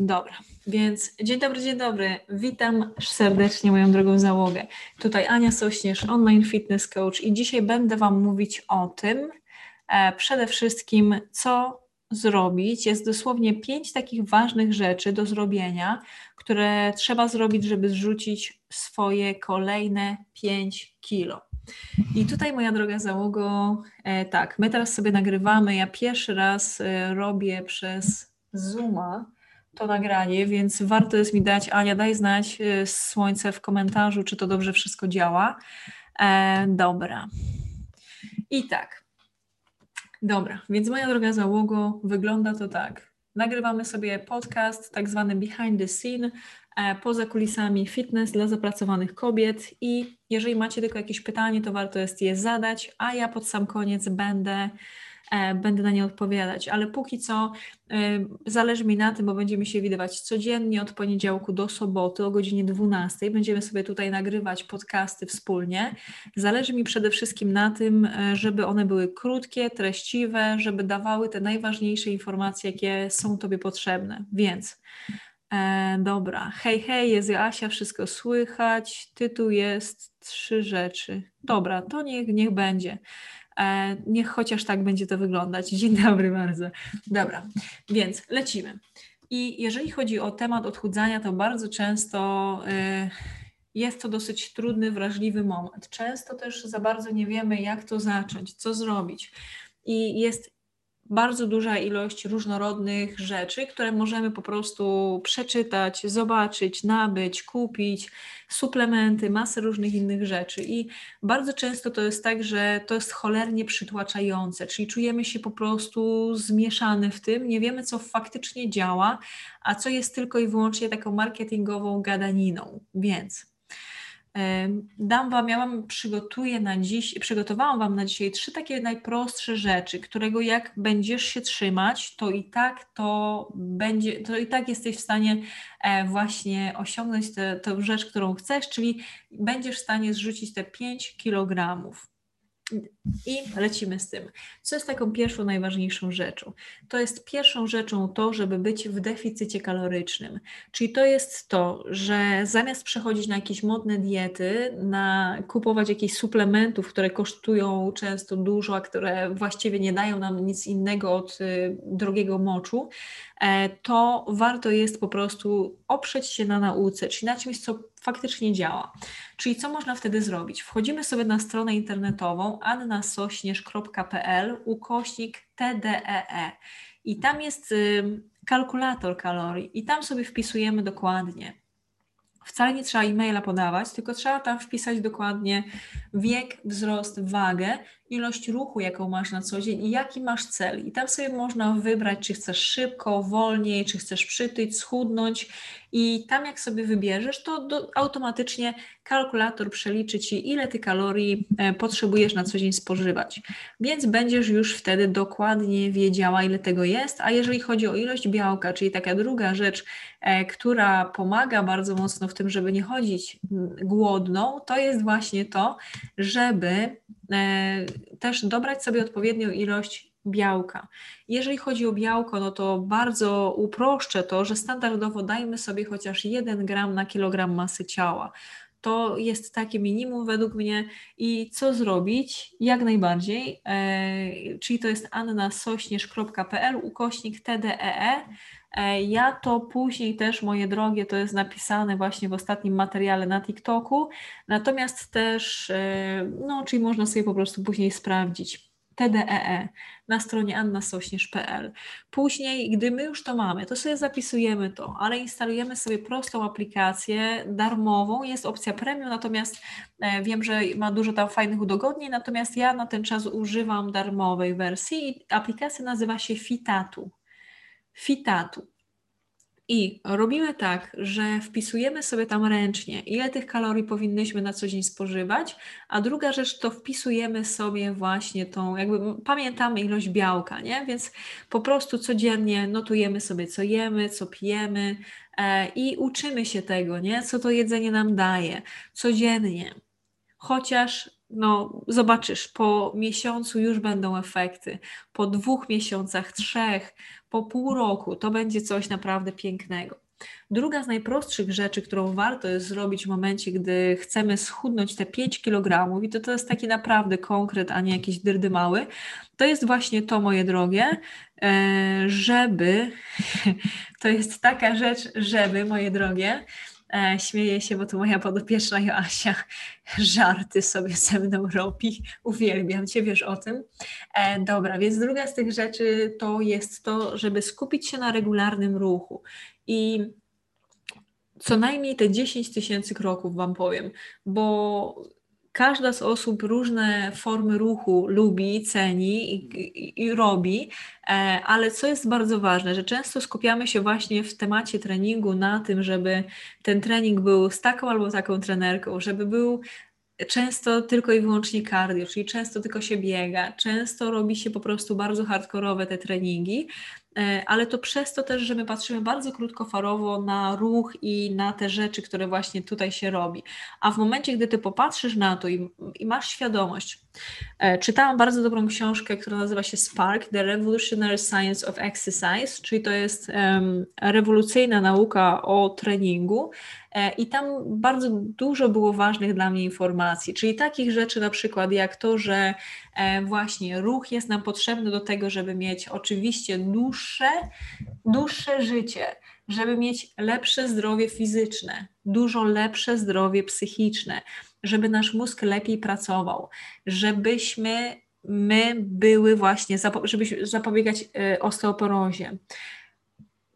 Dobra, więc dzień dobry, dzień dobry. Witam serdecznie moją drogą załogę. Tutaj Ania Sośnierz, online fitness coach i dzisiaj będę Wam mówić o tym e, przede wszystkim, co zrobić. Jest dosłownie pięć takich ważnych rzeczy do zrobienia, które trzeba zrobić, żeby zrzucić swoje kolejne 5 kilo. I tutaj, moja droga załogo, e, tak, my teraz sobie nagrywamy. Ja pierwszy raz e, robię przez Zooma to nagranie, więc warto jest mi dać, Ania, daj znać y, słońce w komentarzu, czy to dobrze wszystko działa. E, dobra. I tak. Dobra, więc moja droga załogo, wygląda to tak. Nagrywamy sobie podcast, tak zwany behind the scene, e, poza kulisami fitness dla zapracowanych kobiet i jeżeli macie tylko jakieś pytanie, to warto jest je zadać, a ja pod sam koniec będę będę na nie odpowiadać, ale póki co e, zależy mi na tym, bo będziemy się widywać codziennie od poniedziałku do soboty o godzinie 12. Będziemy sobie tutaj nagrywać podcasty wspólnie. Zależy mi przede wszystkim na tym, e, żeby one były krótkie, treściwe, żeby dawały te najważniejsze informacje, jakie są Tobie potrzebne. Więc E, dobra, hej, hej, jest Asia, wszystko słychać. Tytuł jest trzy rzeczy. Dobra, to niech, niech będzie. E, niech chociaż tak będzie to wyglądać. Dzień dobry bardzo. Dobra, więc lecimy. I jeżeli chodzi o temat odchudzania, to bardzo często y, jest to dosyć trudny, wrażliwy moment. Często też za bardzo nie wiemy, jak to zacząć, co zrobić. I jest bardzo duża ilość różnorodnych rzeczy, które możemy po prostu przeczytać, zobaczyć, nabyć, kupić, suplementy, masę różnych innych rzeczy. I bardzo często to jest tak, że to jest cholernie przytłaczające, czyli czujemy się po prostu zmieszane w tym, nie wiemy, co faktycznie działa, a co jest tylko i wyłącznie taką marketingową gadaniną. Więc Dam Wam, ja Wam przygotuję na dziś, przygotowałam Wam na dzisiaj trzy takie najprostsze rzeczy, którego jak będziesz się trzymać, to i tak to będzie, to i tak jesteś w stanie e, właśnie osiągnąć tę rzecz, którą chcesz, czyli będziesz w stanie zrzucić te 5 kilogramów. I lecimy z tym. Co jest taką pierwszą, najważniejszą rzeczą? To jest pierwszą rzeczą to, żeby być w deficycie kalorycznym. Czyli to jest to, że zamiast przechodzić na jakieś modne diety, na kupować jakieś suplementów, które kosztują często dużo, a które właściwie nie dają nam nic innego od y, drogiego moczu, E, to warto jest po prostu oprzeć się na nauce, czyli na czymś, co faktycznie działa. Czyli co można wtedy zrobić? Wchodzimy sobie na stronę internetową annasośnierz.pl ukośnik TDEE e. i tam jest kalkulator kalorii i tam sobie wpisujemy dokładnie Wcale nie trzeba e-maila podawać, tylko trzeba tam wpisać dokładnie wiek, wzrost, wagę, ilość ruchu, jaką masz na co dzień i jaki masz cel. I tam sobie można wybrać, czy chcesz szybko, wolniej, czy chcesz przytyć, schudnąć. I tam jak sobie wybierzesz, to do, automatycznie kalkulator przeliczy Ci, ile Ty kalorii e, potrzebujesz na co dzień spożywać. Więc będziesz już wtedy dokładnie wiedziała, ile tego jest. A jeżeli chodzi o ilość białka, czyli taka druga rzecz, e, która pomaga bardzo mocno w tym, żeby nie chodzić głodną, to jest właśnie to, żeby też dobrać sobie odpowiednią ilość białka. Jeżeli chodzi o białko, no to bardzo uproszczę to, że standardowo dajmy sobie chociaż 1 gram na kilogram masy ciała. To jest takie minimum według mnie i co zrobić? Jak najbardziej, e, czyli to jest annasośnierz.pl ukośnik TDEE. E, ja to później też, moje drogie, to jest napisane właśnie w ostatnim materiale na TikToku, natomiast też, e, no, czyli można sobie po prostu później sprawdzić. TDEE e na stronie annasośnierz.pl. Później, gdy my już to mamy, to sobie zapisujemy to, ale instalujemy sobie prostą aplikację darmową. Jest opcja premium, natomiast wiem, że ma dużo tam fajnych udogodnień, natomiast ja na ten czas używam darmowej wersji. Aplikacja nazywa się Fitatu fitatu. I robimy tak, że wpisujemy sobie tam ręcznie, ile tych kalorii powinnyśmy na co dzień spożywać, a druga rzecz to wpisujemy sobie właśnie tą, jakby pamiętamy ilość białka, nie? Więc po prostu codziennie notujemy sobie, co jemy, co pijemy e, i uczymy się tego, nie? Co to jedzenie nam daje codziennie. Chociaż no, zobaczysz, po miesiącu już będą efekty, po dwóch miesiącach, trzech, po pół roku to będzie coś naprawdę pięknego. Druga z najprostszych rzeczy, którą warto jest zrobić w momencie, gdy chcemy schudnąć te 5 kg, i to, to jest taki naprawdę konkret, a nie jakiś dyrdy mały, to jest właśnie to, moje drogie, e, żeby, to jest taka rzecz, żeby, moje drogie, E, śmieję się, bo to moja podopieczna Joasia żarty sobie ze mną robi. Uwielbiam Cię, wiesz o tym. E, dobra, więc druga z tych rzeczy to jest to, żeby skupić się na regularnym ruchu. I co najmniej te 10 tysięcy kroków Wam powiem, bo każda z osób różne formy ruchu lubi, ceni i, i, i, robi, e, ale co jest bardzo ważne, że często skupiamy się właśnie w temacie treningu na tym, żeby ten trening był z taką albo taką trenerką, żeby był często tylko i wyłącznie cardio, czyli często tylko się biega, często robi się po prostu bardzo hardkorowe te treningi, ale to przez to też, że my patrzymy bardzo krótkofarowo na ruch i na te rzeczy, które właśnie tutaj się robi. A w momencie, gdy ty popatrzysz na to i, i masz świadomość, e, czytałam bardzo dobrą książkę, która nazywa się Spark, The Revolutionary Science of Exercise, czyli to jest um, rewolucyjna nauka o treningu, E, I tam bardzo dużo było ważnych dla mnie informacji, czyli takich rzeczy na przykład jak to, że e, właśnie ruch jest nam potrzebny do tego, żeby mieć oczywiście dłuższe, dłuższe życie, żeby mieć lepsze zdrowie fizyczne, dużo lepsze zdrowie psychiczne, żeby nasz mózg lepiej pracował, żebyśmy my były właśnie, żeby zapobiegać e, osteoporozie,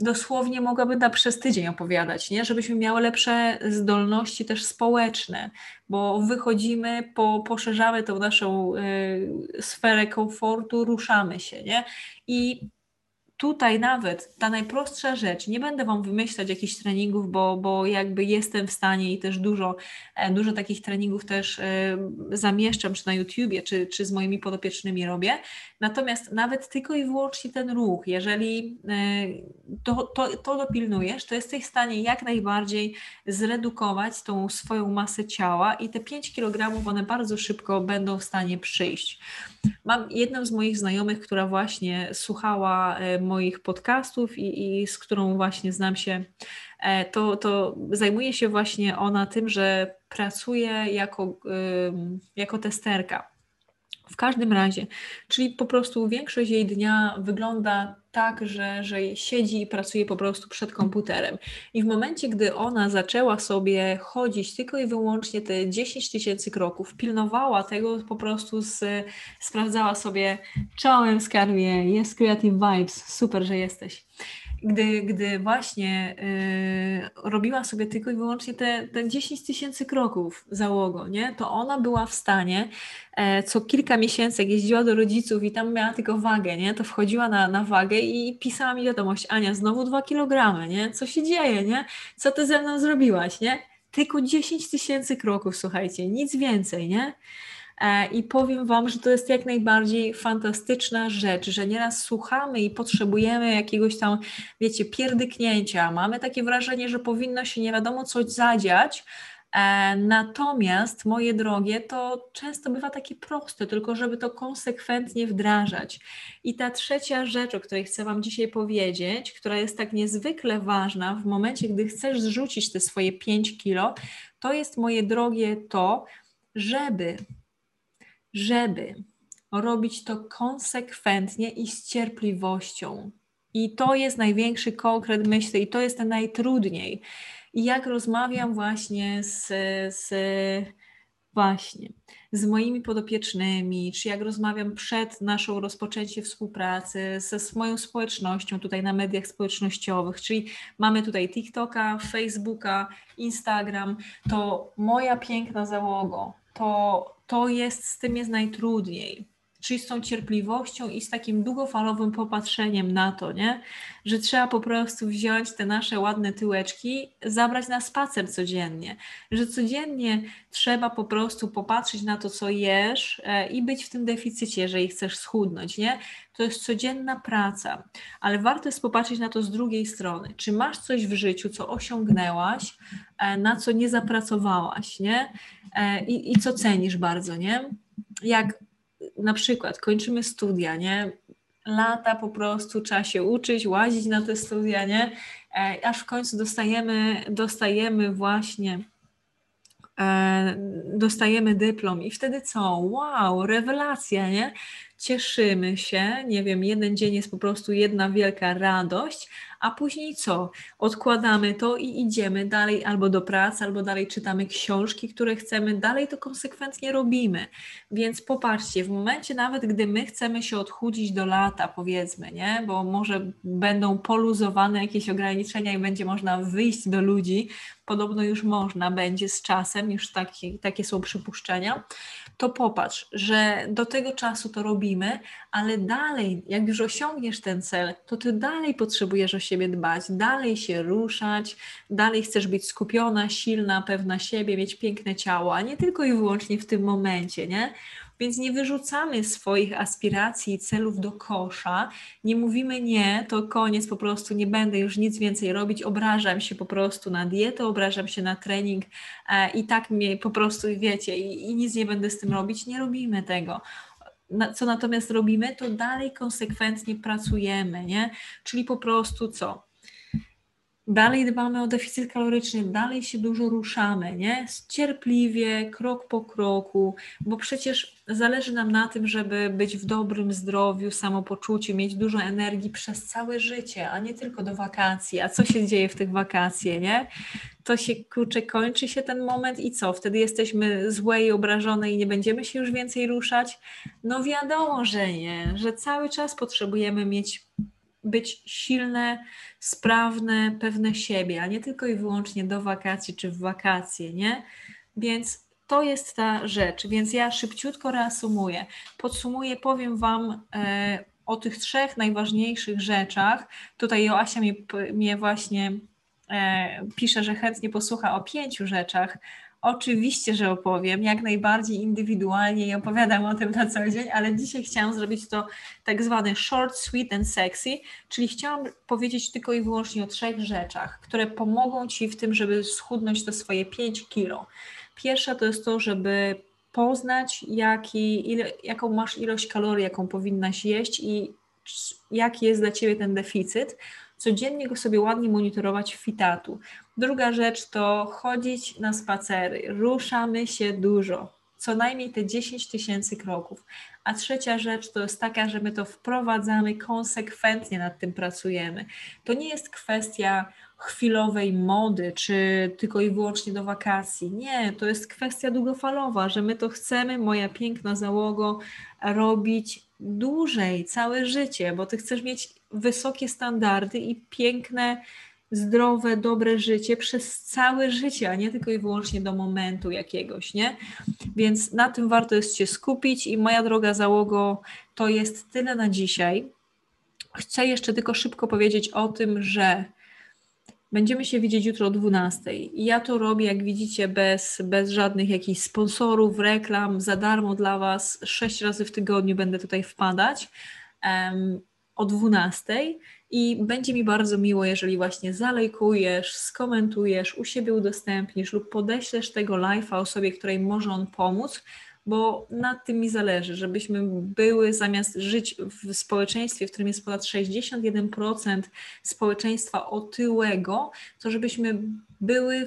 dosłownie mogłabym na przez tydzień opowiadać, nie? żebyśmy miały lepsze zdolności też społeczne, bo wychodzimy, po, poszerzamy tą naszą y, sferę komfortu, ruszamy się. Nie? I tutaj nawet ta najprostsza rzecz, nie będę Wam wymyślać jakichś treningów, bo, bo jakby jestem w stanie i też dużo, e, dużo takich treningów też e, zamieszczam, czy na YouTubie, czy, czy z moimi podopiecznymi robię. Natomiast nawet tylko i wyłącznie ten ruch, jeżeli e, to, to, to dopilnujesz, to jesteś w stanie jak najbardziej zredukować tą swoją masę ciała i te 5 kg one bardzo szybko będą w stanie przyjść. Mam jedną z moich znajomych, która właśnie słuchała moich podcastów i, i z którą właśnie znam się, e, to, to zajmuje się właśnie ona tym, że pracuje jako, jako testerka. W każdym razie, czyli po prostu większość jej dnia wygląda tak, że, że siedzi i pracuje po prostu przed komputerem. I w momencie, gdy ona zaczęła sobie chodzić tylko i wyłącznie te 10 tysięcy kroków, pilnowała tego po prostu, z, sprawdzała sobie czołem skarbie, jest Creative Vibes, super, że jesteś gdy, gdy właśnie y, robiła sobie tylko i wyłącznie te, te 10 tysięcy kroków załogo, nie? to ona była w stanie e, co kilka miesięcy, jak jeździła do rodziców i tam miała tylko wagę, nie? to wchodziła na, na wagę i pisała mi wiadomość, Ania, znowu dwa kilogramy, nie? co się dzieje, nie? co ty ze mną zrobiłaś, nie? Tylko 10 tysięcy kroków, słuchajcie, nic więcej, nie? E, I powiem Wam, że to jest jak najbardziej fantastyczna rzecz, że nieraz słuchamy i potrzebujemy jakiegoś tam, wiecie, pierdyknięcia. Mamy takie wrażenie, że powinno się nie wiadomo coś zadziać, Natomiast, moje drogie, to często bywa takie proste, tylko żeby to konsekwentnie wdrażać. I ta trzecia rzecz, o której chcę Wam dzisiaj powiedzieć, która jest tak niezwykle ważna w momencie, gdy chcesz zrzucić te swoje 5 kilo, to jest, moje drogie, to, żeby żeby robić to konsekwentnie i z cierpliwością. I to jest największy konkret, myślę, i to jest najtrudniej. I jak rozmawiam właśnie z, z właśnie z moimi podopiecznymi, czy jak rozmawiam przed naszą rozpoczęciem współpracy ze moją społecznością tutaj na mediach społecznościowych, czyli mamy tutaj TikToka, Facebooka, Instagram, to moja piękna załoga, to to jest, z tym jest najtrudniej. Czyli z tą cierpliwością i z takim długofalowym popatrzeniem na to, nie? że trzeba po prostu wziąć te nasze ładne tyłeczki, zabrać na spacer codziennie, że codziennie trzeba po prostu popatrzeć na to, co jesz e, i być w tym deficycie, jeżeli chcesz schudnąć, nie? To jest codzienna praca, ale warto jest popatrzeć na to z drugiej strony. Czy masz coś w życiu, co osiągnęłaś, e, na co nie zapracowałaś, nie? E, I, i co cenisz bardzo, nie? Jak na przykład kończymy studia, nie? Lata po prostu trzeba się uczyć, łazić na te studia, nie? E, aż w końcu dostajemy, dostajemy właśnie e, dostajemy dyplom i wtedy co? Wow, rewelacja, nie? Cieszymy się, nie wiem, jeden dzień jest po prostu jedna wielka radość, a później co? Odkładamy to i idziemy dalej albo do pracy, albo dalej czytamy książki, które chcemy, dalej to konsekwentnie robimy. Więc popatrzcie, w momencie nawet, gdy my chcemy się odchudzić do lata, powiedzmy, nie? Bo może będą poluzowane jakieś ograniczenia i będzie można wyjść do ludzi, podobno już można będzie z czasem, już taki, takie są przypuszczenia, to popatrz, że do tego czasu to robimy, ale dalej, jak już osiągniesz ten cel, to ty dalej potrzebujesz o siebie dbać, dalej się ruszać, dalej chcesz być skupiona, silna, pewna siebie, mieć piękne ciało, a nie tylko i wyłącznie w tym momencie, nie? Więc nie wyrzucamy swoich aspiracji i celów do kosza, nie mówimy nie, to koniec, po prostu nie będę już nic więcej robić, obrażam się po prostu na dietę, obrażam się na trening e, i tak mnie po prostu, wiecie, i, i nic nie będę z tym robić. Nie robimy tego. Co natomiast robimy, to dalej konsekwentnie pracujemy, nie? Czyli po prostu co? Dalej dbamy o deficyt kaloryczny, dalej się dużo ruszamy, nie? Cierpliwie, krok po kroku, bo przecież zależy nam na tym, żeby być w dobrym zdrowiu, samopoczuciu, mieć dużo energii przez całe życie, a nie tylko do wakacji. A co się dzieje w tych wakacje, nie? To się kurczę, kończy się ten moment i co? Wtedy jesteśmy złe i obrażone i nie będziemy się już więcej ruszać? No wiadomo, że nie, że cały czas potrzebujemy mieć być silne, sprawne, pewne siebie, a nie tylko i wyłącznie do wakacji czy w wakacje, nie? Więc to jest ta rzecz. Więc ja szybciutko reasumuję. Podsumuję, powiem Wam e, o tych trzech najważniejszych rzeczach. Tutaj Joasia mnie, mnie właśnie e, pisze, że chętnie posłucha o pięciu rzeczach, Oczywiście, że opowiem, jak najbardziej indywidualnie i opowiadam o tym na co dzień, ale dzisiaj chciałam zrobić to tak zwane short, sweet and sexy, czyli chciałam powiedzieć tylko i wyłącznie o trzech rzeczach, które pomogą Ci w tym, żeby schudnąć te swoje 5 kilo. Pierwsza to jest to, żeby poznać, jaki, ile, jaką masz ilość kalorii, jaką powinnaś jeść i jaki jest dla Ciebie ten deficyt. Codziennie go sobie ładnie monitorować w fitatu. Druga rzecz to chodzić na spacery. Ruszamy się dużo, co najmniej te 10 tysięcy kroków. A trzecia rzecz to jest taka, że my to wprowadzamy konsekwentnie, nad tym pracujemy. To nie jest kwestia chwilowej mody, czy tylko i wyłącznie do wakacji. Nie, to jest kwestia długofalowa, że my to chcemy, moja piękna załogo, robić dłużej, całe życie, bo ty chcesz mieć wysokie standardy i piękne zdrowe, dobre życie przez całe życie, a nie tylko i wyłącznie do momentu jakiegoś, nie? Więc na tym warto jest się skupić i moja droga załogo, to jest tyle na dzisiaj. Chcę jeszcze tylko szybko powiedzieć o tym, że Będziemy się widzieć jutro o 12. I ja to robię, jak widzicie, bez, bez żadnych jakichś sponsorów, reklam, za darmo dla Was. Sześć razy w tygodniu będę tutaj wpadać o 12. I będzie mi bardzo miło, jeżeli właśnie zalejkujesz, skomentujesz, u siebie udostępnisz lub podeślesz tego live'a osobie, której może on pomóc, bo nad tym mi zależy, żebyśmy były zamiast żyć w społeczeństwie, w którym jest ponad 61% społeczeństwa otyłego, to żebyśmy były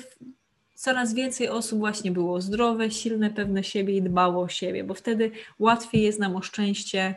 coraz więcej osób właśnie było zdrowe, silne, pewne siebie i dbało o siebie, bo wtedy łatwiej jest nam o szczęście,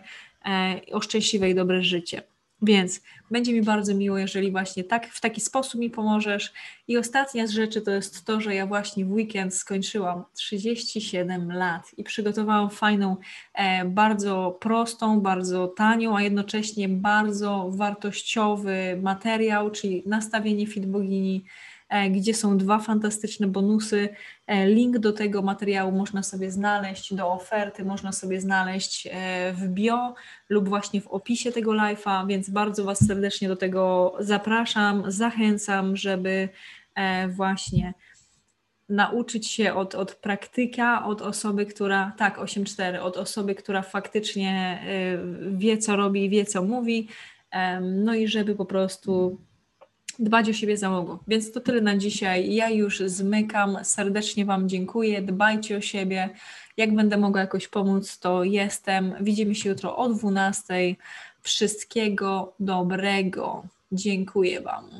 o szczęśliwe i dobre życie. Więc będzie mi bardzo miło, jeżeli właśnie tak, w taki sposób mi pomożesz. I ostatnia z rzeczy to jest to, że ja właśnie w weekend skończyłam 37 lat i przygotowałam fajną, e, bardzo prostą, bardzo tanią, a jednocześnie bardzo wartościowy materiał, czyli nastawienie fit bogini e, gdzie są dwa fantastyczne bonusy. E, link do tego materiału można sobie znaleźć, do oferty można sobie znaleźć w bio lub właśnie w opisie tego live'a, więc bardzo Was serdecznie do tego zapraszam, zachęcam, żeby właśnie nauczyć się od, od praktyka, od osoby, która, tak, 8.4, od osoby, która faktycznie wie, co robi, wie, co mówi, no i żeby po prostu dbać o siebie załogą. Więc to tyle na dzisiaj. Ja już zmykam. Serdecznie Wam dziękuję. Dbajcie o siebie. Jak będę mogła jakoś pomóc, to jestem. Widzimy się jutro o 12. Wszystkiego dobrego. Dziękuję Wam.